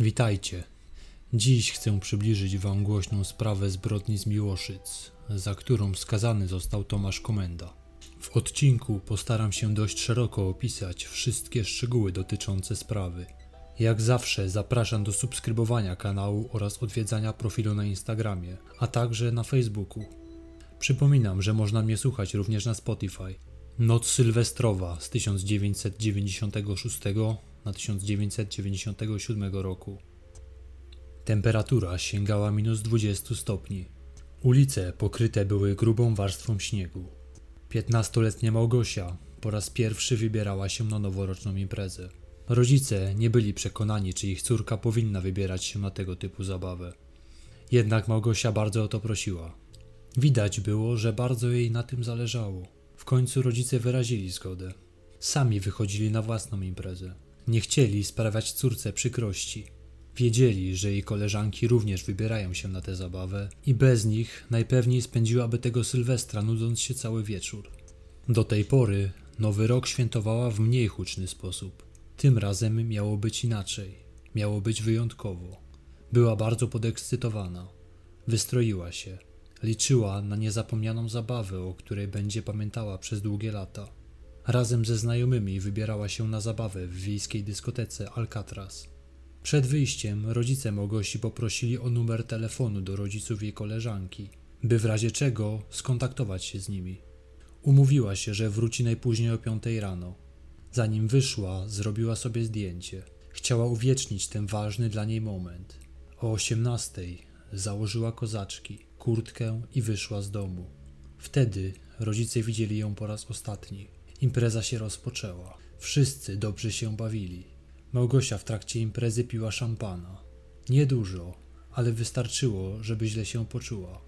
Witajcie. Dziś chcę przybliżyć Wam głośną sprawę zbrodni z Miłoszyc, za którą skazany został Tomasz Komenda. W odcinku postaram się dość szeroko opisać wszystkie szczegóły dotyczące sprawy. Jak zawsze zapraszam do subskrybowania kanału oraz odwiedzania profilu na Instagramie, a także na Facebooku. Przypominam, że można mnie słuchać również na Spotify. Noc Sylwestrowa z 1996 na 1997 roku. Temperatura sięgała minus 20 stopni. Ulice pokryte były grubą warstwą śniegu. Piętnastoletnia Małgosia po raz pierwszy wybierała się na noworoczną imprezę. Rodzice nie byli przekonani, czy ich córka powinna wybierać się na tego typu zabawę. Jednak Małgosia bardzo o to prosiła. Widać było, że bardzo jej na tym zależało. W końcu rodzice wyrazili zgodę. Sami wychodzili na własną imprezę. Nie chcieli sprawiać córce przykrości. Wiedzieli, że jej koleżanki również wybierają się na tę zabawę i bez nich najpewniej spędziłaby tego Sylwestra nudząc się cały wieczór. Do tej pory nowy rok świętowała w mniej huczny sposób. Tym razem miało być inaczej. Miało być wyjątkowo. Była bardzo podekscytowana. Wystroiła się. Liczyła na niezapomnianą zabawę, o której będzie pamiętała przez długie lata. Razem ze znajomymi wybierała się na zabawę w wiejskiej dyskotece Alcatraz. Przed wyjściem rodzice Mogosi poprosili o numer telefonu do rodziców jej koleżanki, by w razie czego skontaktować się z nimi. Umówiła się, że wróci najpóźniej o piątej rano. Zanim wyszła, zrobiła sobie zdjęcie. Chciała uwiecznić ten ważny dla niej moment. O osiemnastej założyła kozaczki, kurtkę i wyszła z domu. Wtedy rodzice widzieli ją po raz ostatni. Impreza się rozpoczęła. Wszyscy dobrze się bawili. Małgosia w trakcie imprezy piła szampana. Niedużo, ale wystarczyło, żeby źle się poczuła.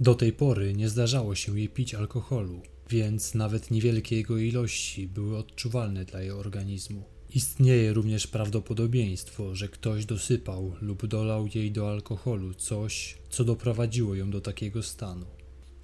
Do tej pory nie zdarzało się jej pić alkoholu, więc nawet niewielkie jego ilości były odczuwalne dla jej organizmu. Istnieje również prawdopodobieństwo, że ktoś dosypał lub dolał jej do alkoholu coś, co doprowadziło ją do takiego stanu.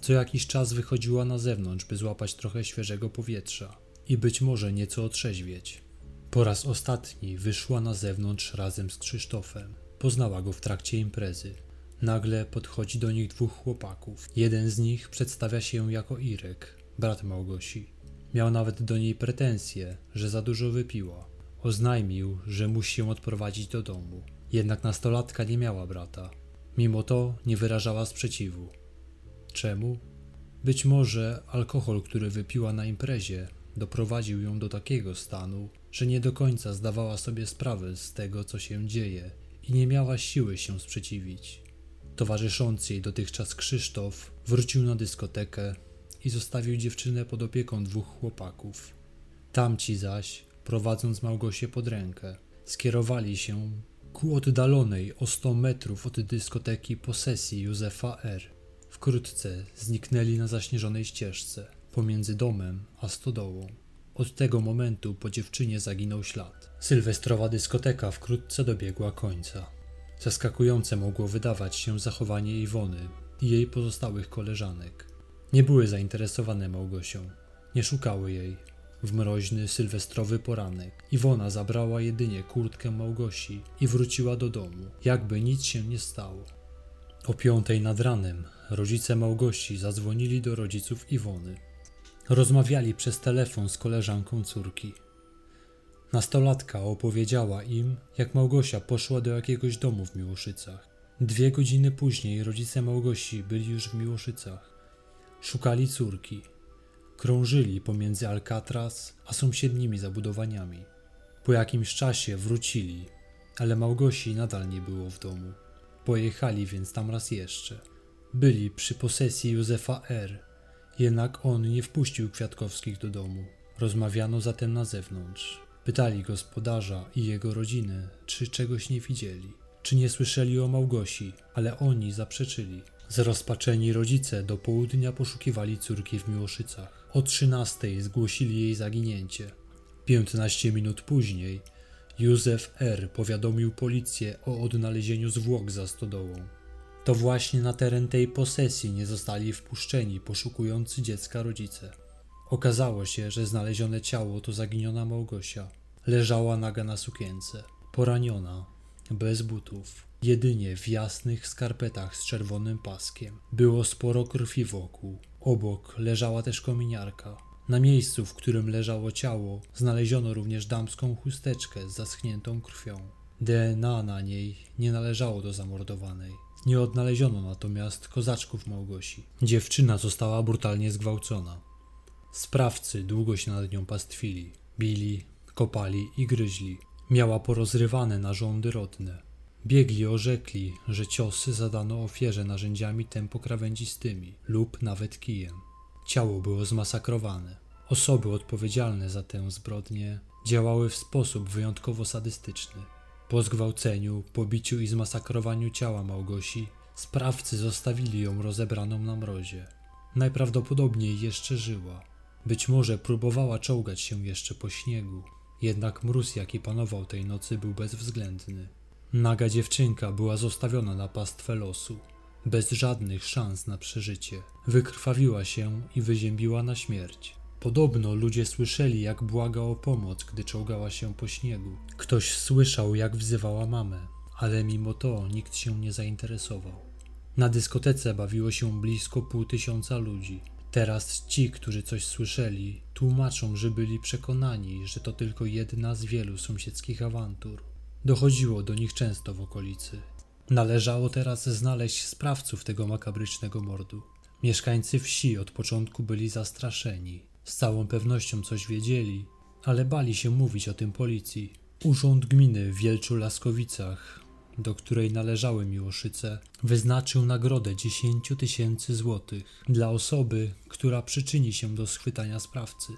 Co jakiś czas wychodziła na zewnątrz, by złapać trochę świeżego powietrza i być może nieco otrzeźwieć. Po raz ostatni wyszła na zewnątrz razem z Krzysztofem. Poznała go w trakcie imprezy. Nagle podchodzi do nich dwóch chłopaków. Jeden z nich przedstawia się jako Irek, brat Małgosi. Miał nawet do niej pretensje, że za dużo wypiła. Oznajmił, że musi się odprowadzić do domu. Jednak nastolatka nie miała brata. Mimo to nie wyrażała sprzeciwu. Czemu? Być może alkohol, który wypiła na imprezie, doprowadził ją do takiego stanu, że nie do końca zdawała sobie sprawę z tego, co się dzieje i nie miała siły się sprzeciwić. Towarzyszący jej dotychczas Krzysztof wrócił na dyskotekę i zostawił dziewczynę pod opieką dwóch chłopaków. Tamci zaś, prowadząc Małgosię pod rękę, skierowali się ku oddalonej o 100 metrów od dyskoteki posesji Józefa R. Wkrótce zniknęli na zaśnieżonej ścieżce pomiędzy domem a stodołą. Od tego momentu po dziewczynie zaginął ślad. Sylwestrowa dyskoteka wkrótce dobiegła końca. Zaskakujące mogło wydawać się zachowanie Iwony i jej pozostałych koleżanek. Nie były zainteresowane Małgosią, nie szukały jej. W mroźny, sylwestrowy poranek Iwona zabrała jedynie kurtkę Małgosi i wróciła do domu, jakby nic się nie stało. O piątej nad ranem rodzice Małgosi zadzwonili do rodziców Iwony. Rozmawiali przez telefon z koleżanką córki. Nastolatka opowiedziała im, jak Małgosia poszła do jakiegoś domu w Miłoszycach. Dwie godziny później rodzice Małgosi byli już w Miłoszycach. Szukali córki. Krążyli pomiędzy Alcatraz a sąsiednimi zabudowaniami. Po jakimś czasie wrócili, ale Małgosi nadal nie było w domu. Pojechali więc tam raz jeszcze. Byli przy posesji Józefa R., jednak on nie wpuścił Kwiatkowskich do domu. Rozmawiano zatem na zewnątrz. Pytali gospodarza i jego rodziny, czy czegoś nie widzieli, czy nie słyszeli o Małgosi, ale oni zaprzeczyli. Zrozpaczeni rodzice do południa poszukiwali córki w Miłoszycach. O trzynastej zgłosili jej zaginięcie. Piętnaście minut później Józef R. powiadomił policję o odnalezieniu zwłok za stodołą. To właśnie na teren tej posesji nie zostali wpuszczeni poszukujący dziecka rodzice. Okazało się, że znalezione ciało to zaginiona Małgosia. Leżała naga na sukience, poraniona, bez butów, jedynie w jasnych skarpetach z czerwonym paskiem. Było sporo krwi wokół. Obok leżała też kominiarka. Na miejscu, w którym leżało ciało, znaleziono również damską chusteczkę z zaschniętą krwią. DNA na niej nie należało do zamordowanej. Nie odnaleziono natomiast kozaczków Małgosi. Dziewczyna została brutalnie zgwałcona. Sprawcy długo się nad nią pastwili, bili, kopali i gryźli. Miała porozrywane narządy rodne. Biegli orzekli, że ciosy zadano ofierze narzędziami tempokrawędzistymi lub nawet kijem. Ciało było zmasakrowane. Osoby odpowiedzialne za tę zbrodnię działały w sposób wyjątkowo sadystyczny. Po zgwałceniu, pobiciu i zmasakrowaniu ciała Małgosi, sprawcy zostawili ją rozebraną na mrozie. Najprawdopodobniej jeszcze żyła. Być może próbowała czołgać się jeszcze po śniegu, jednak mróz, jaki panował tej nocy, był bezwzględny. Naga dziewczynka była zostawiona na pastwę losu, bez żadnych szans na przeżycie. Wykrwawiła się i wyziębiła na śmierć. Podobno ludzie słyszeli, jak błaga o pomoc, gdy czołgała się po śniegu. Ktoś słyszał, jak wzywała mamę, ale mimo to nikt się nie zainteresował. Na dyskotece bawiło się blisko pół tysiąca ludzi. Teraz ci, którzy coś słyszeli, tłumaczą, że byli przekonani, że to tylko jedna z wielu sąsiedzkich awantur. Dochodziło do nich często w okolicy. Należało teraz znaleźć sprawców tego makabrycznego mordu. Mieszkańcy wsi od początku byli zastraszeni. Z całą pewnością coś wiedzieli, ale bali się mówić o tym policji. Urząd gminy w Wielczu Laskowicach, do której należały Miłoszyce, wyznaczył nagrodę 10 tysięcy złotych dla osoby, która przyczyni się do schwytania sprawcy.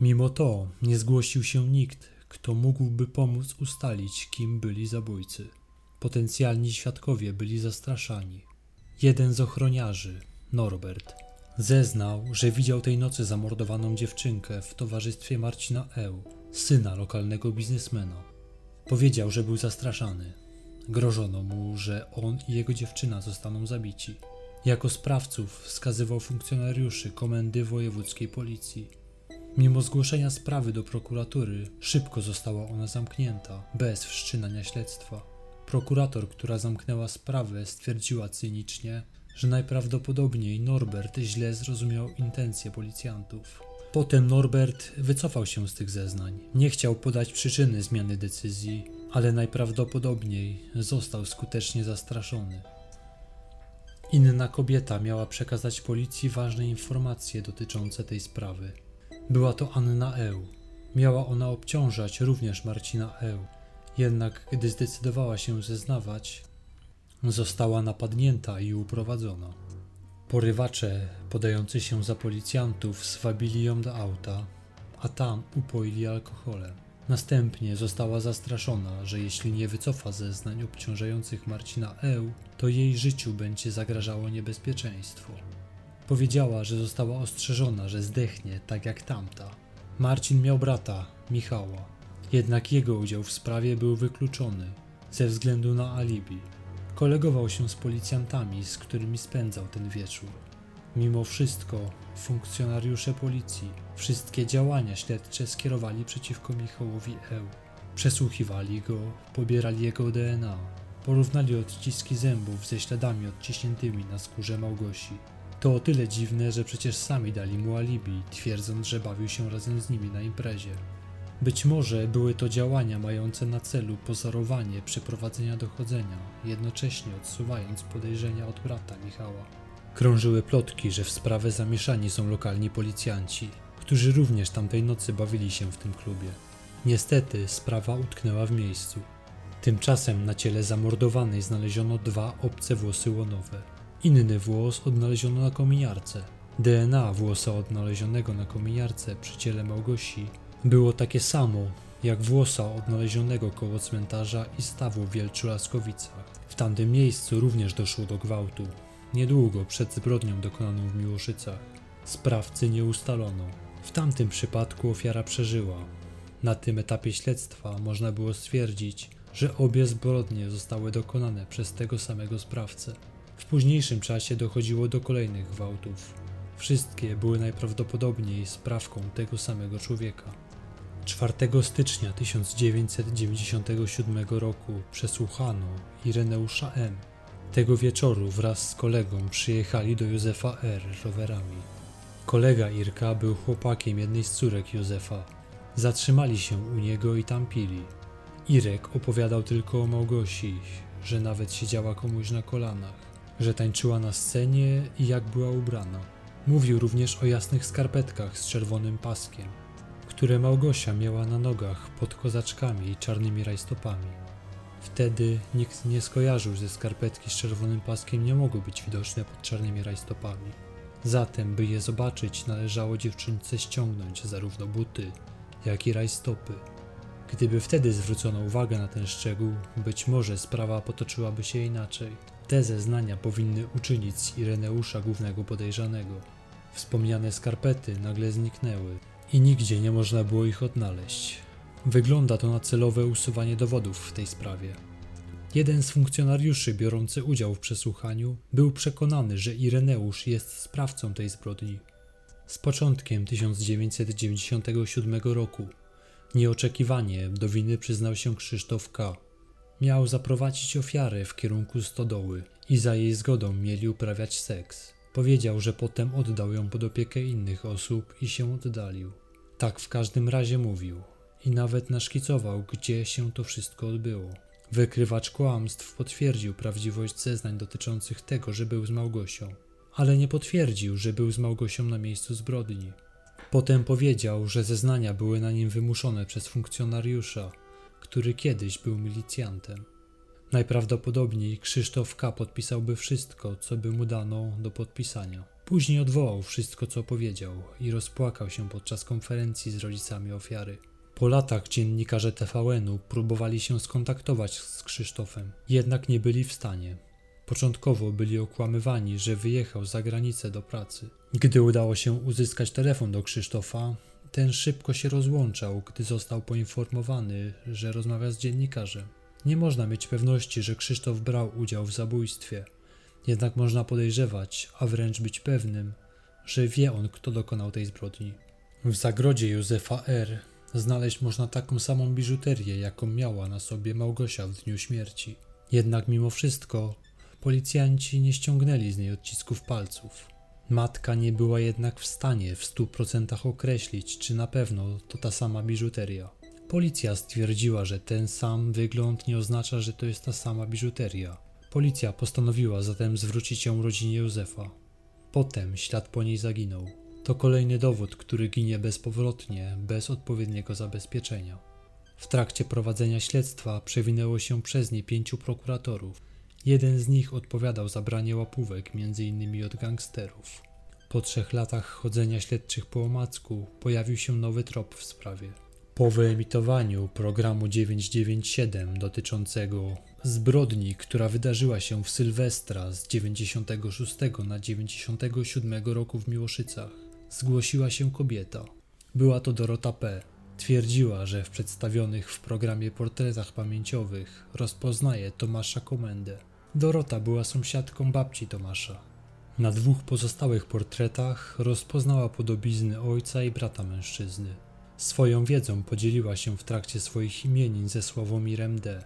Mimo to nie zgłosił się nikt, kto mógłby pomóc ustalić, kim byli zabójcy. Potencjalni świadkowie byli zastraszani. Jeden z ochroniarzy, Norbert, zeznał, że widział tej nocy zamordowaną dziewczynkę w towarzystwie Marcina Eł, syna lokalnego biznesmena. Powiedział, że był zastraszany. Grożono mu, że on i jego dziewczyna zostaną zabici. Jako sprawców wskazywał funkcjonariuszy Komendy Wojewódzkiej Policji. Mimo zgłoszenia sprawy do prokuratury, szybko została ona zamknięta, bez wszczynania śledztwa. Prokurator, która zamknęła sprawę, stwierdziła cynicznie, że najprawdopodobniej Norbert źle zrozumiał intencje policjantów. Potem Norbert wycofał się z tych zeznań. Nie chciał podać przyczyny zmiany decyzji, ale najprawdopodobniej został skutecznie zastraszony. Inna kobieta miała przekazać policji ważne informacje dotyczące tej sprawy. Była to Anna Eł. Miała ona obciążać również Marcina Eł. Jednak gdy zdecydowała się zeznawać, została napadnięta i uprowadzona. Porywacze, podający się za policjantów, swabili ją do auta, a tam upoili alkoholem. Następnie została zastraszona, że jeśli nie wycofa zeznań obciążających Marcina Eł, to jej życiu będzie zagrażało niebezpieczeństwo. Powiedziała, że została ostrzeżona, że zdechnie tak jak tamta. Marcin miał brata, Michała, jednak jego udział w sprawie był wykluczony ze względu na alibi. Kolegował się z policjantami, z którymi spędzał ten wieczór. Mimo wszystko, funkcjonariusze policji wszystkie działania śledcze skierowali przeciwko Michałowi Eł. Przesłuchiwali go, pobierali jego DNA, porównali odciski zębów ze śladami odciśniętymi na skórze Małgosi. To o tyle dziwne, że przecież sami dali mu alibi, twierdząc, że bawił się razem z nimi na imprezie. Być może były to działania mające na celu pozorowanie przeprowadzenia dochodzenia, jednocześnie odsuwając podejrzenia od brata Michała. Krążyły plotki, że w sprawę zamieszani są lokalni policjanci, którzy również tamtej nocy bawili się w tym klubie. Niestety sprawa utknęła w miejscu. Tymczasem na ciele zamordowanej znaleziono dwa obce włosy łonowe. Inny włos odnaleziono na kominiarce. DNA włosa odnalezionego na kominiarce przy ciele Małgosi było takie samo jak włosa odnalezionego koło cmentarza i stawu w Wielczu Laskowicach. W tamtym miejscu również doszło do gwałtu, niedługo przed zbrodnią dokonaną w Miłoszycach. Sprawcy nie ustalono. W tamtym przypadku ofiara przeżyła. Na tym etapie śledztwa można było stwierdzić, że obie zbrodnie zostały dokonane przez tego samego sprawcę. W późniejszym czasie dochodziło do kolejnych gwałtów. Wszystkie były najprawdopodobniej sprawką tego samego człowieka. 4 stycznia 1997 roku przesłuchano Ireneusza M. Tego wieczoru wraz z kolegą przyjechali do Józefa R. rowerami. Kolega Irka był chłopakiem jednej z córek Józefa. Zatrzymali się u niego i tam pili. Irek opowiadał tylko o Małgosi, że nawet siedziała komuś na kolanach, że tańczyła na scenie i jak była ubrana. Mówił również o jasnych skarpetkach z czerwonym paskiem, które Małgosia miała na nogach pod kozaczkami i czarnymi rajstopami. Wtedy nikt nie skojarzył, że skarpetki z czerwonym paskiem nie mogły być widoczne pod czarnymi rajstopami. Zatem, by je zobaczyć, należało dziewczynce ściągnąć zarówno buty, jak i rajstopy. Gdyby wtedy zwrócono uwagę na ten szczegół, być może sprawa potoczyłaby się inaczej. Te zeznania powinny uczynić z Ireneusza głównego podejrzanego. Wspomniane skarpety nagle zniknęły i nigdzie nie można było ich odnaleźć. Wygląda to na celowe usuwanie dowodów w tej sprawie. Jeden z funkcjonariuszy biorący udział w przesłuchaniu był przekonany, że Ireneusz jest sprawcą tej zbrodni. Z początkiem 1997 roku nieoczekiwanie do winy przyznał się Krzysztof K. Miał zaprowadzić ofiarę w kierunku stodoły i za jej zgodą mieli uprawiać seks. Powiedział, że potem oddał ją pod opiekę innych osób i się oddalił. Tak w każdym razie mówił i nawet naszkicował, gdzie się to wszystko odbyło. Wykrywacz kłamstw potwierdził prawdziwość zeznań dotyczących tego, że był z Małgosią, ale nie potwierdził, że był z Małgosią na miejscu zbrodni. Potem powiedział, że zeznania były na nim wymuszone przez funkcjonariusza, który kiedyś był milicjantem. Najprawdopodobniej Krzysztof K. podpisałby wszystko, co by mu dano do podpisania. Później odwołał wszystko, co powiedział i rozpłakał się podczas konferencji z rodzicami ofiary. Po latach dziennikarze TVN-u próbowali się skontaktować z Krzysztofem, jednak nie byli w stanie. Początkowo byli okłamywani, że wyjechał za granicę do pracy. Gdy udało się uzyskać telefon do Krzysztofa, ten szybko się rozłączał, gdy został poinformowany, że rozmawia z dziennikarzem. Nie można mieć pewności, że Krzysztof brał udział w zabójstwie, jednak można podejrzewać, a wręcz być pewnym, że wie on, kto dokonał tej zbrodni. W zagrodzie Józefa R. znaleźć można taką samą biżuterię, jaką miała na sobie Małgosia w dniu śmierci. Jednak mimo wszystko policjanci nie ściągnęli z niej odcisków palców. Matka nie była jednak w stanie w stu procentach określić, czy na pewno to ta sama biżuteria. Policja stwierdziła, że ten sam wygląd nie oznacza, że to jest ta sama biżuteria. Policja postanowiła zatem zwrócić ją rodzinie Józefa. Potem ślad po niej zaginął. To kolejny dowód, który ginie bezpowrotnie, bez odpowiedniego zabezpieczenia. W trakcie prowadzenia śledztwa przewinęło się przez nie pięciu prokuratorów. Jeden z nich odpowiadał za branie łapówek, m.in. od gangsterów. Po trzech latach chodzenia śledczych po omacku pojawił się nowy trop w sprawie. Po wyemitowaniu programu 997 dotyczącego zbrodni, która wydarzyła się w Sylwestra z 96 na 97 roku w Miłoszycach, zgłosiła się kobieta. Była to Dorota P. Twierdziła, że w przedstawionych w programie portretach pamięciowych rozpoznaje Tomasza Komendę. Dorota była sąsiadką babci Tomasza. Na dwóch pozostałych portretach rozpoznała podobizny ojca i brata mężczyzny. Swoją wiedzą podzieliła się w trakcie swoich imienin ze Sławomirem D.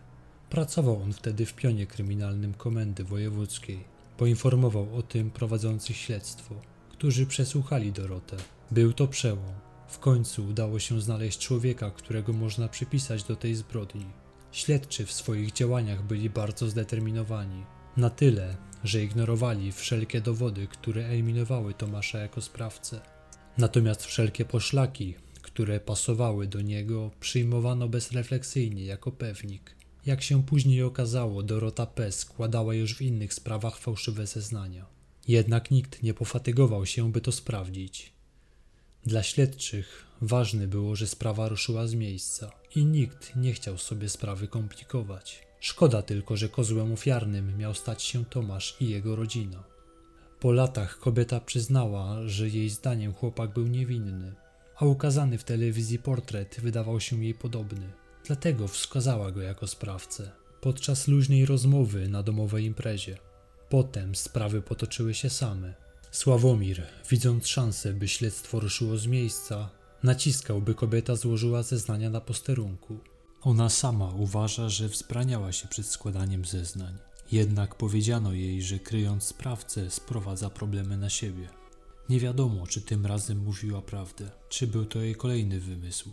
Pracował on wtedy w pionie kryminalnym Komendy Wojewódzkiej. Poinformował o tym prowadzących śledztwo, którzy przesłuchali Dorotę. Był to przełom. W końcu udało się znaleźć człowieka, którego można przypisać do tej zbrodni. Śledczy w swoich działaniach byli bardzo zdeterminowani. Na tyle, że ignorowali wszelkie dowody, które eliminowały Tomasza jako sprawcę. Natomiast wszelkie poszlaki, które pasowały do niego, przyjmowano bezrefleksyjnie jako pewnik. Jak się później okazało, Dorota P. składała już w innych sprawach fałszywe zeznania. Jednak nikt nie pofatygował się, by to sprawdzić. Dla śledczych ważne było, że sprawa ruszyła z miejsca i nikt nie chciał sobie sprawy komplikować. Szkoda tylko, że kozłem ofiarnym miał stać się Tomasz i jego rodzina. Po latach kobieta przyznała, że jej zdaniem chłopak był niewinny, a ukazany w telewizji portret wydawał się jej podobny. Dlatego wskazała go jako sprawcę podczas luźnej rozmowy na domowej imprezie. Potem sprawy potoczyły się same. Sławomir, widząc szansę, by śledztwo ruszyło z miejsca, Naciskał, by kobieta złożyła zeznania na posterunku. Ona sama uważa, że wzbraniała się przed składaniem zeznań. Jednak powiedziano jej, że kryjąc sprawcę, sprowadza problemy na siebie. Nie wiadomo, czy tym razem mówiła prawdę, czy był to jej kolejny wymysł.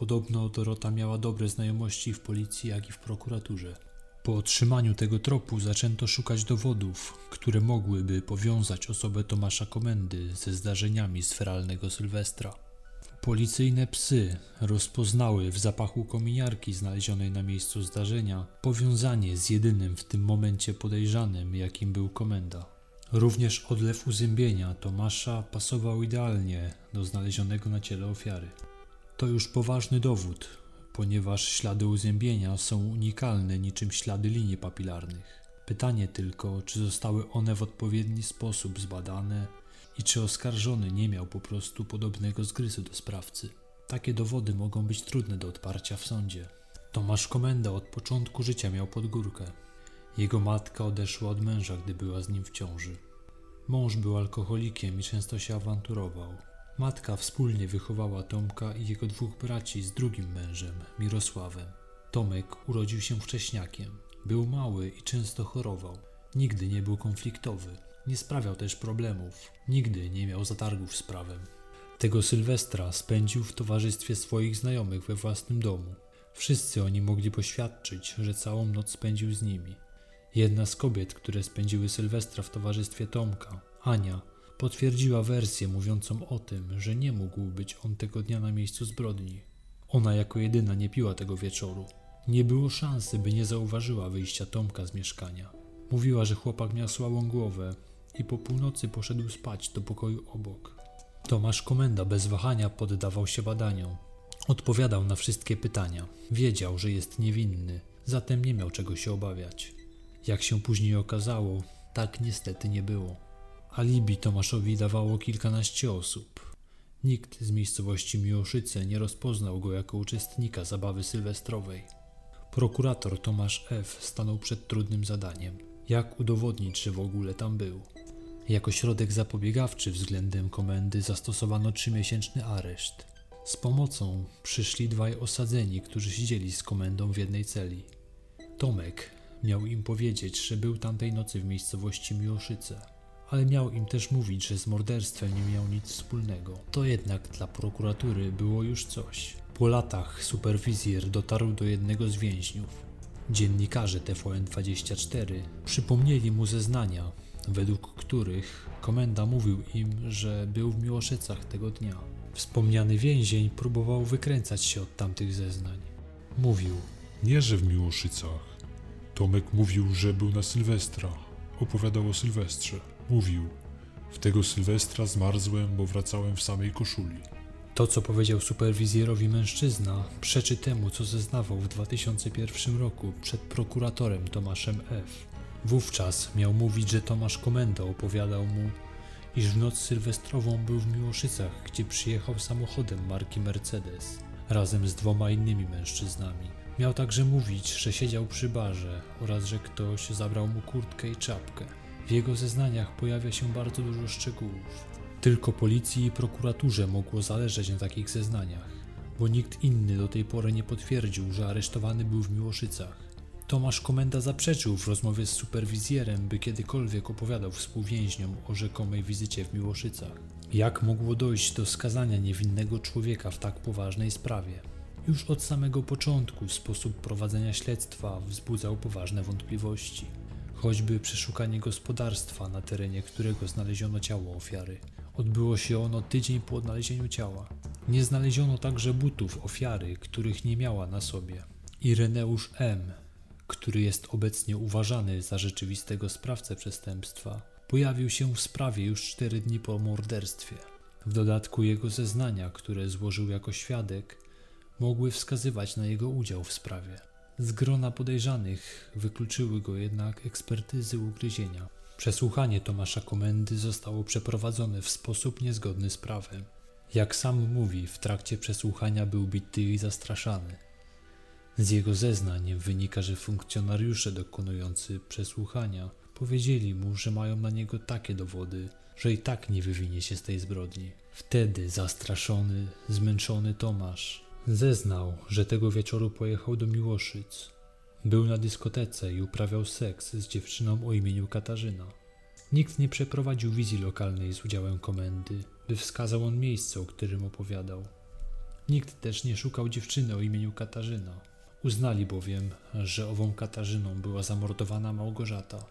Podobno Dorota miała dobre znajomości w policji, jak i w prokuraturze. Po otrzymaniu tego tropu zaczęto szukać dowodów, które mogłyby powiązać osobę Tomasza Komendy ze zdarzeniami z feralnego Sylwestra. Policyjne psy rozpoznały w zapachu kominiarki znalezionej na miejscu zdarzenia powiązanie z jedynym w tym momencie podejrzanym, jakim był komenda. Również odlew uzębienia Tomasza pasował idealnie do znalezionego na ciele ofiary. To już poważny dowód, ponieważ ślady uzębienia są unikalne niczym ślady linii papilarnych. Pytanie tylko, czy zostały one w odpowiedni sposób zbadane i czy oskarżony nie miał po prostu podobnego zgryzu do sprawcy. Takie dowody mogą być trudne do odparcia w sądzie. Tomasz Komenda od początku życia miał podgórkę. Jego matka odeszła od męża, gdy była z nim w ciąży. Mąż był alkoholikiem i często się awanturował. Matka wspólnie wychowała Tomka i jego dwóch braci z drugim mężem, Mirosławem. Tomek urodził się wcześniakiem. Był mały i często chorował. Nigdy nie był konfliktowy. Nie sprawiał też problemów. Nigdy nie miał zatargów z prawem. Tego Sylwestra spędził w towarzystwie swoich znajomych we własnym domu. Wszyscy oni mogli poświadczyć, że całą noc spędził z nimi. Jedna z kobiet, które spędziły Sylwestra w towarzystwie Tomka, Ania, potwierdziła wersję mówiącą o tym, że nie mógł być on tego dnia na miejscu zbrodni. Ona jako jedyna nie piła tego wieczoru. Nie było szansy, by nie zauważyła wyjścia Tomka z mieszkania. Mówiła, że chłopak miał słabą głowę i po północy poszedł spać do pokoju obok. Tomasz Komenda bez wahania poddawał się badaniom. Odpowiadał na wszystkie pytania. Wiedział, że jest niewinny, zatem nie miał czego się obawiać. Jak się później okazało, tak niestety nie było. Alibi Tomaszowi dawało kilkanaście osób. Nikt z miejscowości Miłoszyce nie rozpoznał go jako uczestnika zabawy sylwestrowej. Prokurator Tomasz F. stanął przed trudnym zadaniem. Jak udowodnić, że w ogóle tam był? Jako środek zapobiegawczy względem komendy zastosowano trzymiesięczny areszt. Z pomocą przyszli dwaj osadzeni, którzy siedzieli z komendą w jednej celi. Tomek miał im powiedzieć, że był tamtej nocy w miejscowości Miłoszyce, ale miał im też mówić, że z morderstwem nie miał nic wspólnego. To jednak dla prokuratury było już coś. Po latach superwizjer dotarł do jednego z więźniów. Dziennikarze TVN24 przypomnieli mu zeznania, według których komenda mówił im, że był w Miłoszycach tego dnia. Wspomniany więzień próbował wykręcać się od tamtych zeznań. Mówił, Nie, że w Miłoszycach. Tomek mówił, że był na Sylwestra. Opowiadał o Sylwestrze. Mówił, w tego Sylwestra zmarzłem, bo wracałem w samej koszuli. To, co powiedział superwizjerowi mężczyzna, przeczy temu, co zeznawał w 2001 roku przed prokuratorem Tomaszem F. Wówczas miał mówić, że Tomasz Komenda opowiadał mu, iż w noc sylwestrową był w Miłoszycach, gdzie przyjechał samochodem marki Mercedes, razem z dwoma innymi mężczyznami. Miał także mówić, że siedział przy barze oraz że ktoś zabrał mu kurtkę i czapkę. W jego zeznaniach pojawia się bardzo dużo szczegółów. Tylko policji i prokuraturze mogło zależeć na takich zeznaniach, bo nikt inny do tej pory nie potwierdził, że aresztowany był w Miłoszycach. Tomasz Komenda zaprzeczył w rozmowie z superwizjerem, by kiedykolwiek opowiadał współwięźniom o rzekomej wizycie w Miłoszycach. Jak mogło dojść do skazania niewinnego człowieka w tak poważnej sprawie? Już od samego początku sposób prowadzenia śledztwa wzbudzał poważne wątpliwości. Choćby przeszukanie gospodarstwa, na terenie którego znaleziono ciało ofiary. Odbyło się ono tydzień po odnalezieniu ciała. Nie znaleziono także butów ofiary, których nie miała na sobie. Ireneusz M., który jest obecnie uważany za rzeczywistego sprawcę przestępstwa, pojawił się w sprawie już cztery dni po morderstwie. W dodatku jego zeznania, które złożył jako świadek, mogły wskazywać na jego udział w sprawie. Z grona podejrzanych wykluczyły go jednak ekspertyzy ugryzienia. Przesłuchanie Tomasza Komendy zostało przeprowadzone w sposób niezgodny z prawem. Jak sam mówi, w trakcie przesłuchania był bity i zastraszany. Z jego zeznań wynika, że funkcjonariusze dokonujący przesłuchania Powiedzieli mu, że mają na niego takie dowody, że i tak nie wywinie się z tej zbrodni. Wtedy zastraszony, zmęczony Tomasz zeznał, że tego wieczoru pojechał do Miłoszyc. Był na dyskotece i uprawiał seks z dziewczyną o imieniu Katarzyna. Nikt nie przeprowadził wizji lokalnej z udziałem komendy, by wskazał on miejsce, o którym opowiadał. Nikt też nie szukał dziewczyny o imieniu Katarzyna. Uznali bowiem, że ową Katarzyną była zamordowana Małgorzata.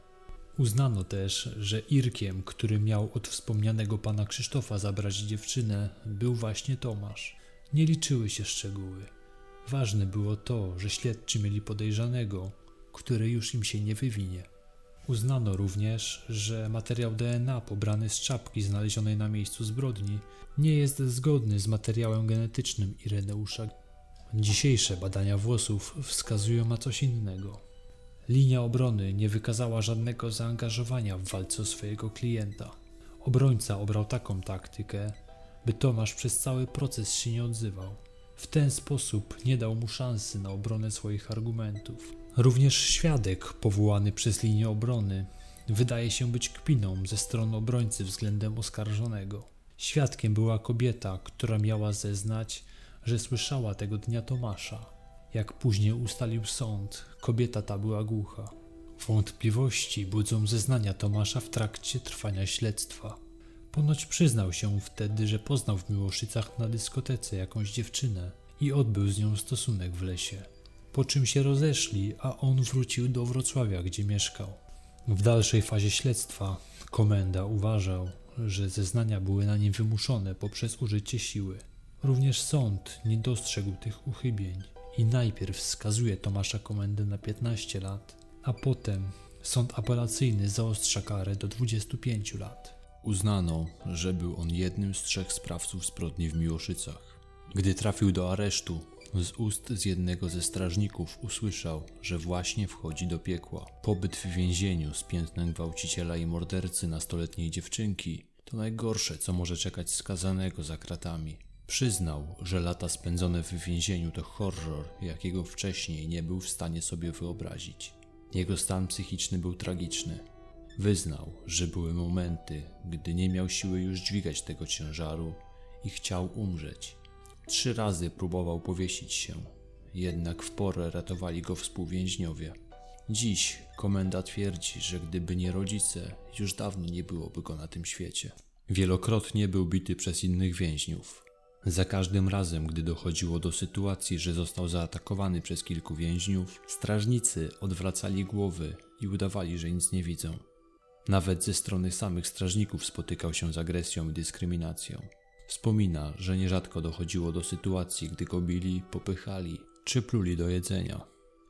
Uznano też, że Irkiem, który miał od wspomnianego pana Krzysztofa zabrać dziewczynę, był właśnie Tomasz. Nie liczyły się szczegóły. Ważne było to, że śledczy mieli podejrzanego, który już im się nie wywinie. Uznano również, że materiał DNA pobrany z czapki znalezionej na miejscu zbrodni nie jest zgodny z materiałem genetycznym Ireneusza. Dzisiejsze badania włosów wskazują na coś innego. Linia obrony nie wykazała żadnego zaangażowania w walce o swojego klienta. Obrońca obrał taką taktykę, by Tomasz przez cały proces się nie odzywał. W ten sposób nie dał mu szansy na obronę swoich argumentów. Również świadek powołany przez linię obrony wydaje się być kpiną ze strony obrońcy względem oskarżonego. Świadkiem była kobieta, która miała zeznać, że słyszała tego dnia Tomasza. Jak później ustalił sąd, kobieta ta była głucha. Wątpliwości budzą zeznania Tomasza w trakcie trwania śledztwa. Ponoć przyznał się wtedy, że poznał w Miłoszycach na dyskotece jakąś dziewczynę i odbył z nią stosunek w lesie. Po czym się rozeszli, a on wrócił do Wrocławia, gdzie mieszkał. W dalszej fazie śledztwa komenda uważał, że zeznania były na nim wymuszone poprzez użycie siły. Również sąd nie dostrzegł tych uchybień i najpierw skazuje Tomasza Komendę na 15 lat, a potem sąd apelacyjny zaostrza karę do 25 lat. Uznano, że był on jednym z trzech sprawców zbrodni w Miłoszycach. Gdy trafił do aresztu, z ust z jednego ze strażników usłyszał, że właśnie wchodzi do piekła. Pobyt w więzieniu z piętnem gwałciciela i mordercy nastoletniej dziewczynki to najgorsze, co może czekać skazanego za kratami. Przyznał, że lata spędzone w więzieniu to horror, jakiego wcześniej nie był w stanie sobie wyobrazić. Jego stan psychiczny był tragiczny. Wyznał, że były momenty, gdy nie miał siły już dźwigać tego ciężaru i chciał umrzeć. Trzy razy próbował powiesić się, jednak w porę ratowali go współwięźniowie. Dziś komenda twierdzi, że gdyby nie rodzice, już dawno nie byłoby go na tym świecie. Wielokrotnie był bity przez innych więźniów. Za każdym razem, gdy dochodziło do sytuacji, że został zaatakowany przez kilku więźniów, strażnicy odwracali głowy i udawali, że nic nie widzą. Nawet ze strony samych strażników spotykał się z agresją i dyskryminacją. Wspomina, że nierzadko dochodziło do sytuacji, gdy go bili, popychali czy pluli do jedzenia.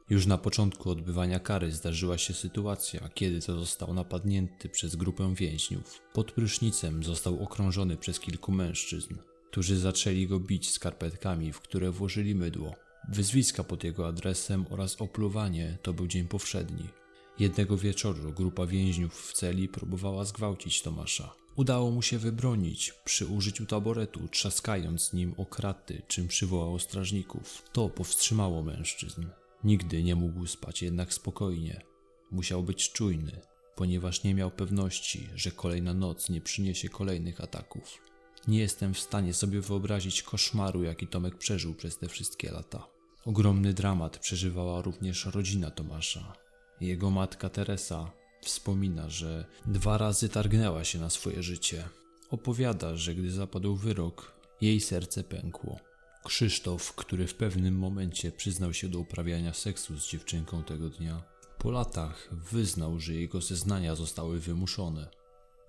Już na początku odbywania kary zdarzyła się sytuacja, kiedy to został napadnięty przez grupę więźniów. Pod prysznicem został okrążony przez kilku mężczyzn, którzy zaczęli go bić skarpetkami, w które włożyli mydło. Wyzwiska pod jego adresem oraz opluwanie to był dzień powszedni. Jednego wieczoru grupa więźniów w celi próbowała zgwałcić Tomasza. Udało mu się wybronić przy użyciu taboretu, trzaskając nim o kraty, czym przywołał strażników. To powstrzymało mężczyzn. Nigdy nie mógł spać jednak spokojnie. Musiał być czujny, ponieważ nie miał pewności, że kolejna noc nie przyniesie kolejnych ataków. Nie jestem w stanie sobie wyobrazić koszmaru, jaki Tomek przeżył przez te wszystkie lata. Ogromny dramat przeżywała również rodzina Tomasza. Jego matka Teresa Wspomina, że dwa razy targnęła się na swoje życie. Opowiada, że gdy zapadł wyrok, jej serce pękło. Krzysztof, który w pewnym momencie przyznał się do uprawiania seksu z dziewczynką tego dnia, po latach wyznał, że jego zeznania zostały wymuszone.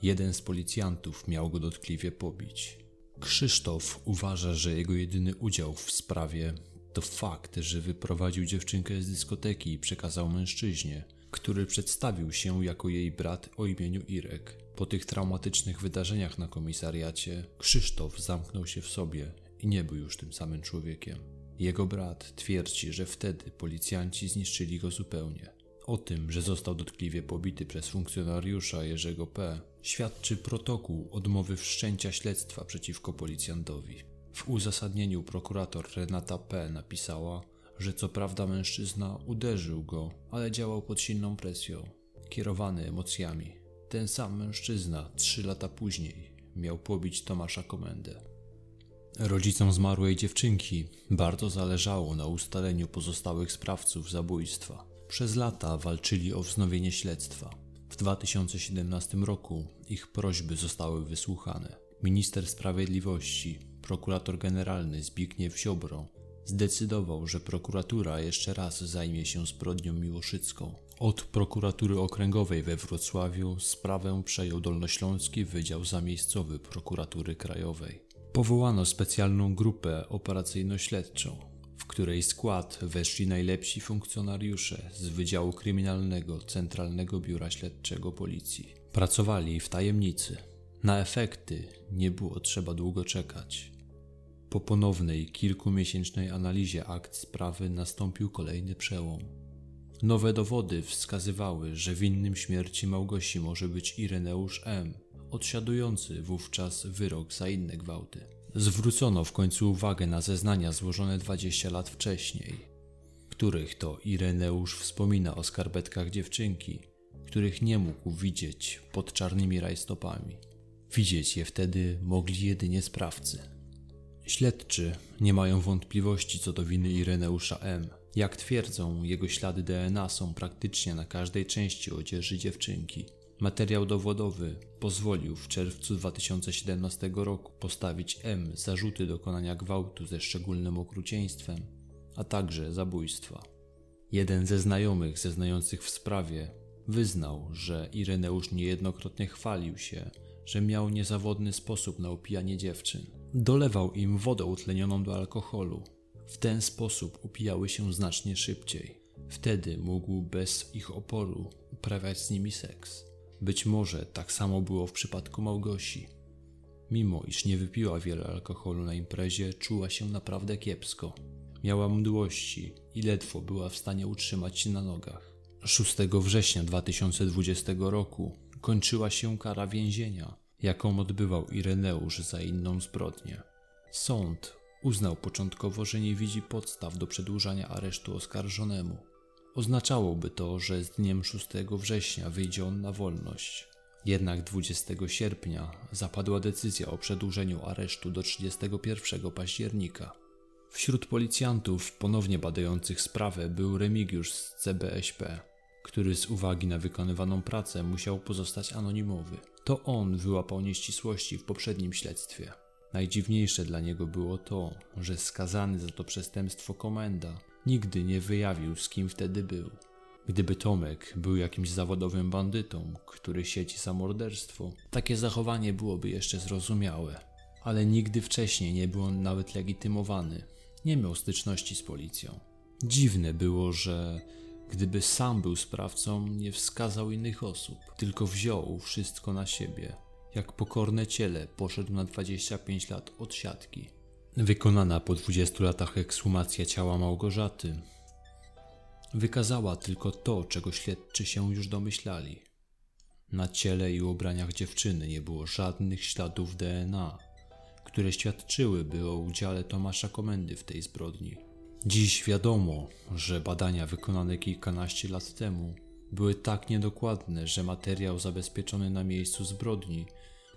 Jeden z policjantów miał go dotkliwie pobić. Krzysztof uważa, że jego jedyny udział w sprawie to fakt, że wyprowadził dziewczynkę z dyskoteki i przekazał mężczyźnie, który przedstawił się jako jej brat o imieniu Irek. Po tych traumatycznych wydarzeniach na komisariacie, Krzysztof zamknął się w sobie i nie był już tym samym człowiekiem. Jego brat twierdzi, że wtedy policjanci zniszczyli go zupełnie. O tym, że został dotkliwie pobity przez funkcjonariusza Jerzego P., świadczy protokół odmowy wszczęcia śledztwa przeciwko policjantowi. W uzasadnieniu prokurator Renata P. napisała, że co prawda mężczyzna uderzył go, ale działał pod silną presją. kierowany emocjami. Ten sam mężczyzna trzy lata później miał pobić Tomasza Komendę. Rodzicom zmarłej dziewczynki bardzo zależało na ustaleniu pozostałych sprawców zabójstwa. Przez lata walczyli o wznowienie śledztwa. W 2017 roku ich prośby zostały wysłuchane. Minister Sprawiedliwości, prokurator generalny Zbigniew Ziobro zdecydował, że prokuratura jeszcze raz zajmie się zbrodnią miłoszycką. Od prokuratury okręgowej we Wrocławiu sprawę przejął Dolnośląski Wydział Zamiejscowy Prokuratury Krajowej. Powołano specjalną grupę operacyjno-śledczą, w której skład weszli najlepsi funkcjonariusze z Wydziału Kryminalnego Centralnego Biura Śledczego Policji. Pracowali w tajemnicy. Na efekty nie było trzeba długo czekać. Po ponownej kilkumiesięcznej analizie akt sprawy nastąpił kolejny przełom. Nowe dowody wskazywały, że winnym śmierci Małgosi może być Ireneusz M., odsiadujący wówczas wyrok za inne gwałty. Zwrócono w końcu uwagę na zeznania złożone 20 lat wcześniej, których to Ireneusz wspomina o skarpetkach dziewczynki, których nie mógł widzieć pod czarnymi rajstopami. Widzieć je wtedy mogli jedynie sprawcy. Śledczy nie mają wątpliwości co do winy Ireneusza M. Jak twierdzą, jego ślady DNA są praktycznie na każdej części odzieży dziewczynki. Materiał dowodowy pozwolił w czerwcu 2017 roku postawić M zarzuty dokonania gwałtu ze szczególnym okrucieństwem, a także zabójstwa. Jeden ze znajomych zeznających w sprawie wyznał, że Ireneusz niejednokrotnie chwalił się, że miał niezawodny sposób na upijanie dziewczyn. Dolewał im wodę utlenioną do alkoholu. W ten sposób upijały się znacznie szybciej. Wtedy mógł bez ich oporu uprawiać z nimi seks. Być może tak samo było w przypadku Małgosi. Mimo iż nie wypiła wiele alkoholu na imprezie, czuła się naprawdę kiepsko. Miała mdłości i ledwo była w stanie utrzymać się na nogach. 6 września 2020 roku kończyła się kara więzienia, jaką odbywał Ireneusz za inną zbrodnię. Sąd uznał początkowo, że nie widzi podstaw do przedłużania aresztu oskarżonemu. Oznaczałoby to, że z dniem 6 września wyjdzie on na wolność. Jednak 20 sierpnia zapadła decyzja o przedłużeniu aresztu do 31 października. Wśród policjantów ponownie badających sprawę był Remigiusz z CBSP, który z uwagi na wykonywaną pracę musiał pozostać anonimowy. To on wyłapał nieścisłości w poprzednim śledztwie. Najdziwniejsze dla niego było to, że skazany za to przestępstwo komenda nigdy nie wyjawił, z kim wtedy był. Gdyby Tomek był jakimś zawodowym bandytą, który sieci za morderstwo, takie zachowanie byłoby jeszcze zrozumiałe. Ale nigdy wcześniej nie był on nawet legitymowany. Nie miał styczności z policją. Dziwne było, że gdyby sam był sprawcą, nie wskazał innych osób, tylko wziął wszystko na siebie. Jak pokorne ciele poszedł na 25 lat od siatki. Wykonana po 20 latach ekshumacja ciała Małgorzaty wykazała tylko to, czego śledczy się już domyślali. Na ciele i ubraniach dziewczyny nie było żadnych śladów DNA, które świadczyłyby o udziale Tomasza Komendy w tej zbrodni. Dziś wiadomo, że badania wykonane kilkanaście lat temu były tak niedokładne, że materiał zabezpieczony na miejscu zbrodni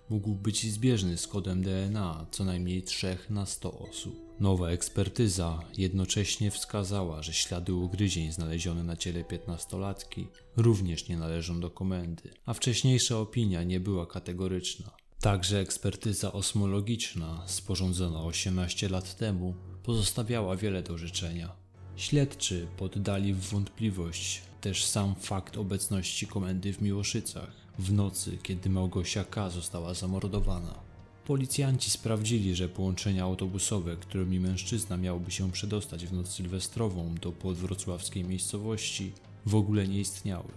mógł być zbieżny z kodem DNA co najmniej 3 na 100 osób. Nowa ekspertyza jednocześnie wskazała, że ślady ugryzień znalezione na ciele 15-latki również nie należą do komendy, a wcześniejsza opinia nie była kategoryczna. Także ekspertyza osmologiczna, sporządzona 18 lat temu, pozostawiała wiele do życzenia. Śledczy poddali w wątpliwość też sam fakt obecności komendy w Miłoszycach w nocy, kiedy Małgosia K. została zamordowana. Policjanci sprawdzili, że połączenia autobusowe, którymi mężczyzna miałby się przedostać w noc sylwestrową do podwrocławskiej miejscowości, w ogóle nie istniały.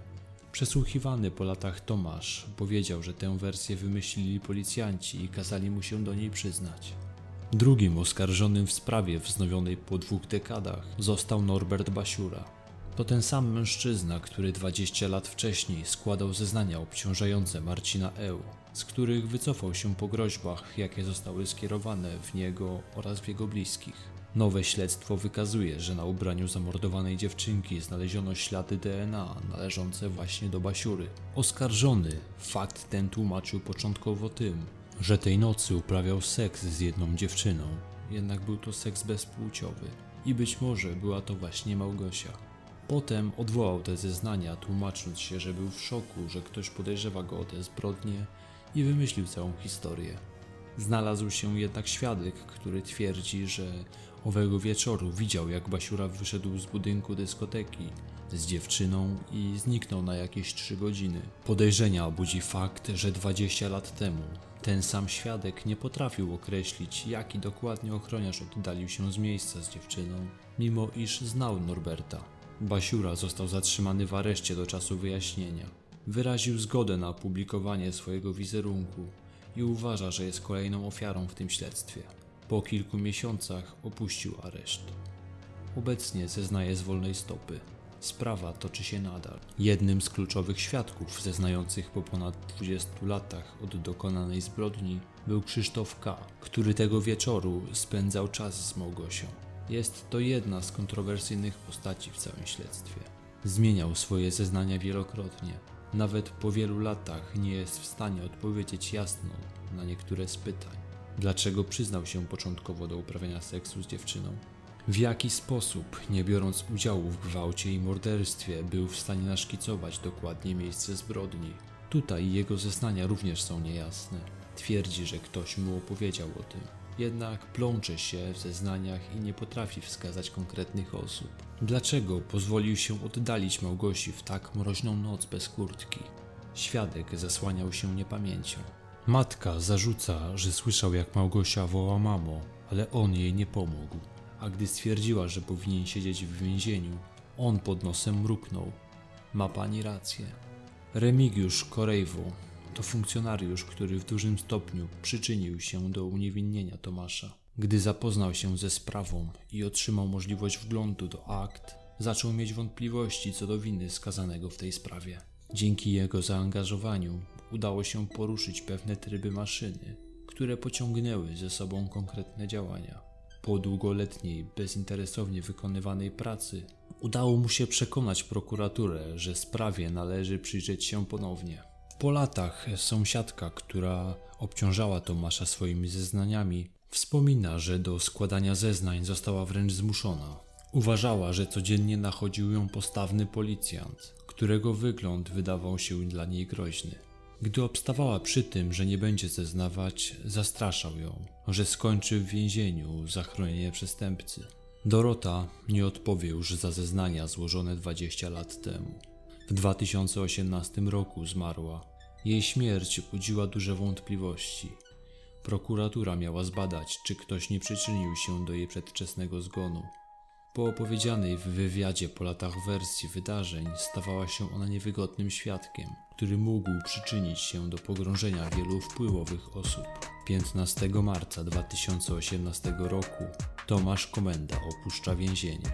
Przesłuchiwany po latach Tomasz powiedział, że tę wersję wymyślili policjanci i kazali mu się do niej przyznać. Drugim oskarżonym w sprawie wznowionej po dwóch dekadach został Norbert Basiura. To ten sam mężczyzna, który 20 lat wcześniej składał zeznania obciążające Marcina Eł, z których wycofał się po groźbach, jakie zostały skierowane w niego oraz w jego bliskich. Nowe śledztwo wykazuje, że na ubraniu zamordowanej dziewczynki znaleziono ślady DNA należące właśnie do Basiury. Oskarżony fakt ten tłumaczył początkowo tym, że tej nocy uprawiał seks z jedną dziewczyną, jednak był to seks bezpłciowy i być może była to właśnie Małgosia. Potem odwołał te zeznania, tłumacząc się, że był w szoku, że ktoś podejrzewa go o te zbrodnie i wymyślił całą historię. Znalazł się jednak świadek, który twierdzi, że owego wieczoru widział, jak Basiura wyszedł z budynku dyskoteki z dziewczyną i zniknął na jakieś trzy godziny. Podejrzenia budzi fakt, że 20 lat temu ten sam świadek nie potrafił określić, jaki dokładnie ochroniarz oddalił się z miejsca z dziewczyną, mimo iż znał Norberta. Basiura został zatrzymany w areszcie do czasu wyjaśnienia. Wyraził zgodę na opublikowanie swojego wizerunku i uważa, że jest kolejną ofiarą w tym śledztwie. Po kilku miesiącach opuścił areszt. Obecnie zeznaje z wolnej stopy. Sprawa toczy się nadal. Jednym z kluczowych świadków zeznających po ponad 20 latach od dokonanej zbrodni był Krzysztof K., który tego wieczoru spędzał czas z Małgosią. Jest to jedna z kontrowersyjnych postaci w całym śledztwie. Zmieniał swoje zeznania wielokrotnie. Nawet po wielu latach nie jest w stanie odpowiedzieć jasno na niektóre z pytań. Dlaczego przyznał się początkowo do uprawiania seksu z dziewczyną? W jaki sposób, nie biorąc udziału w gwałcie i morderstwie, był w stanie naszkicować dokładnie miejsce zbrodni? Tutaj jego zeznania również są niejasne. Twierdzi, że ktoś mu opowiedział o tym. Jednak plącze się w zeznaniach i nie potrafi wskazać konkretnych osób. Dlaczego pozwolił się oddalić Małgosi w tak mroźną noc bez kurtki? Świadek zasłaniał się niepamięcią. Matka zarzuca, że słyszał jak Małgosia woła mamo, ale on jej nie pomógł. A gdy stwierdziła, że powinien siedzieć w więzieniu, on pod nosem mruknął. Ma pani rację. Remigiusz Korejwo to funkcjonariusz, który w dużym stopniu przyczynił się do uniewinnienia Tomasza. Gdy zapoznał się ze sprawą i otrzymał możliwość wglądu do akt, zaczął mieć wątpliwości co do winy skazanego w tej sprawie. Dzięki jego zaangażowaniu udało się poruszyć pewne tryby maszyny, które pociągnęły ze sobą konkretne działania. Po długoletniej, bezinteresownie wykonywanej pracy, udało mu się przekonać prokuraturę, że sprawie należy przyjrzeć się ponownie. Po latach sąsiadka, która obciążała Tomasza swoimi zeznaniami, wspomina, że do składania zeznań została wręcz zmuszona. Uważała, że codziennie nachodził ją postawny policjant, którego wygląd wydawał się dla niej groźny. Gdy obstawała przy tym, że nie będzie zeznawać, zastraszał ją, że skończy w więzieniu za chronienie przestępcy. Dorota nie odpowie już za zeznania złożone 20 lat temu. W 2018 roku zmarła. Jej śmierć budziła duże wątpliwości. Prokuratura miała zbadać, czy ktoś nie przyczynił się do jej przedwczesnego zgonu. Po opowiedzianej w wywiadzie po latach wersji wydarzeń stawała się ona niewygodnym świadkiem, który mógł przyczynić się do pogrążenia wielu wpływowych osób. 15 marca 2018 roku Tomasz Komenda opuszcza więzienie.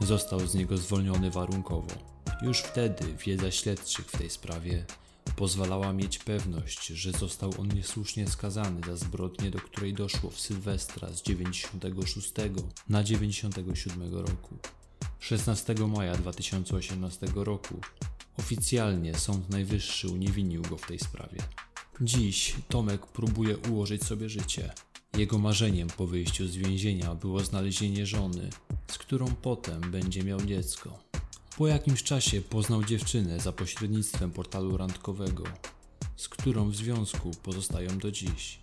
Został z niego zwolniony warunkowo. Już wtedy wiedza śledczych w tej sprawie pozwalała mieć pewność, że został on niesłusznie skazany za zbrodnię, do której doszło w Sylwestra z 96 na 97 roku. 16 maja 2018 roku oficjalnie Sąd Najwyższy uniewinnił go w tej sprawie. Dziś Tomek próbuje ułożyć sobie życie. Jego marzeniem po wyjściu z więzienia było znalezienie żony, z którą potem będzie miał dziecko. Po jakimś czasie poznał dziewczynę za pośrednictwem portalu randkowego, z którą w związku pozostają do dziś.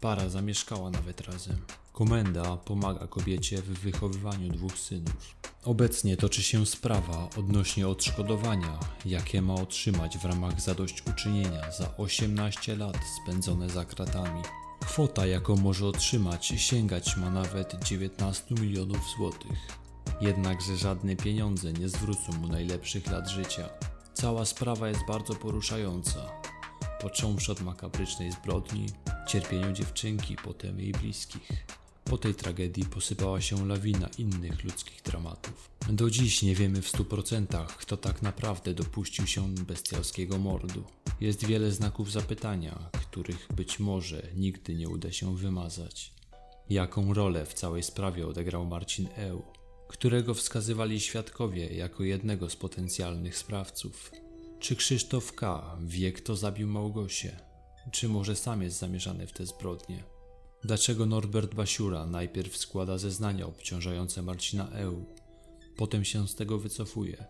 Para zamieszkała nawet razem. Komenda pomaga kobiecie w wychowywaniu dwóch synów. Obecnie toczy się sprawa odnośnie odszkodowania, jakie ma otrzymać w ramach zadośćuczynienia za 18 lat spędzone za kratami. Kwota, jaką może otrzymać, sięgać ma nawet 19 milionów złotych. Jednakże żadne pieniądze nie zwrócą mu najlepszych lat życia. Cała sprawa jest bardzo poruszająca. Począwszy od makabrycznej zbrodni, cierpieniu dziewczynki, potem jej bliskich. Po tej tragedii posypała się lawina innych ludzkich dramatów. Do dziś nie wiemy w stu procentach, kto tak naprawdę dopuścił się bestialskiego mordu. Jest wiele znaków zapytania, których być może nigdy nie uda się wymazać. Jaką rolę w całej sprawie odegrał Marcin Eł, którego wskazywali świadkowie jako jednego z potencjalnych sprawców? Czy Krzysztof K. wie, kto zabił Małgosię? Czy może sam jest zamieszany w te zbrodnie? Dlaczego Norbert Basiura najpierw składa zeznania obciążające Marcina Eł, potem się z tego wycofuje,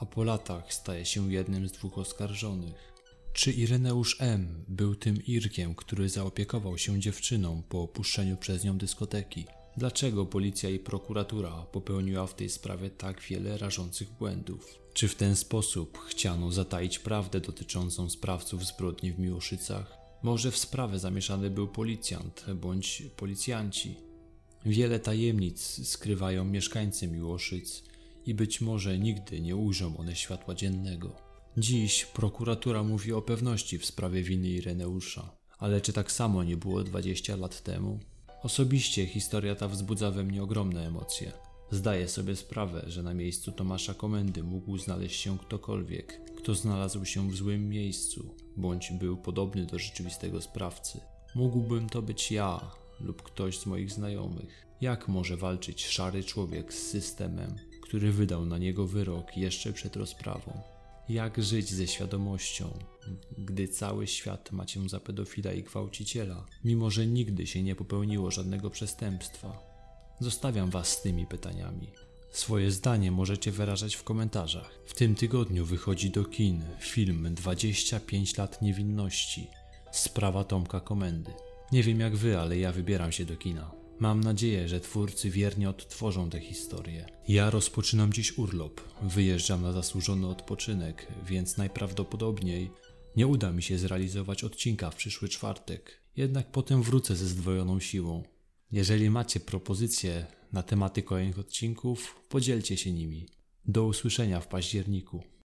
a po latach staje się jednym z dwóch oskarżonych? Czy Ireneusz M. był tym Irkiem, który zaopiekował się dziewczyną po opuszczeniu przez nią dyskoteki? Dlaczego policja i prokuratura popełniła w tej sprawie tak wiele rażących błędów? Czy w ten sposób chciano zataić prawdę dotyczącą sprawców zbrodni w Miłoszycach? Może w sprawę zamieszany był policjant bądź policjanci? Wiele tajemnic skrywają mieszkańcy Miłoszyc i być może nigdy nie ujrzą one światła dziennego. Dziś prokuratura mówi o pewności w sprawie winy Ireneusza, ale czy tak samo nie było 20 lat temu? Osobiście historia ta wzbudza we mnie ogromne emocje. Zdaję sobie sprawę, że na miejscu Tomasza Komendy mógł znaleźć się ktokolwiek, kto znalazł się w złym miejscu, bądź był podobny do rzeczywistego sprawcy. Mógłbym to być ja lub ktoś z moich znajomych. Jak może walczyć szary człowiek z systemem, który wydał na niego wyrok jeszcze przed rozprawą? Jak żyć ze świadomością, gdy cały świat ma cię za pedofila i gwałciciela, mimo że nigdy się nie popełniło żadnego przestępstwa? Zostawiam Was z tymi pytaniami. Swoje zdanie możecie wyrażać w komentarzach. W tym tygodniu wychodzi do kin film 25 lat niewinności. Sprawa Tomka Komendy. Nie wiem jak wy, ale ja wybieram się do kina. Mam nadzieję, że twórcy wiernie odtworzą tę historię. Ja rozpoczynam dziś urlop. Wyjeżdżam na zasłużony odpoczynek, więc najprawdopodobniej nie uda mi się zrealizować odcinka w przyszły czwartek. Jednak potem wrócę ze zdwojoną siłą. Jeżeli macie propozycje na tematy kolejnych odcinków, podzielcie się nimi. Do usłyszenia w październiku.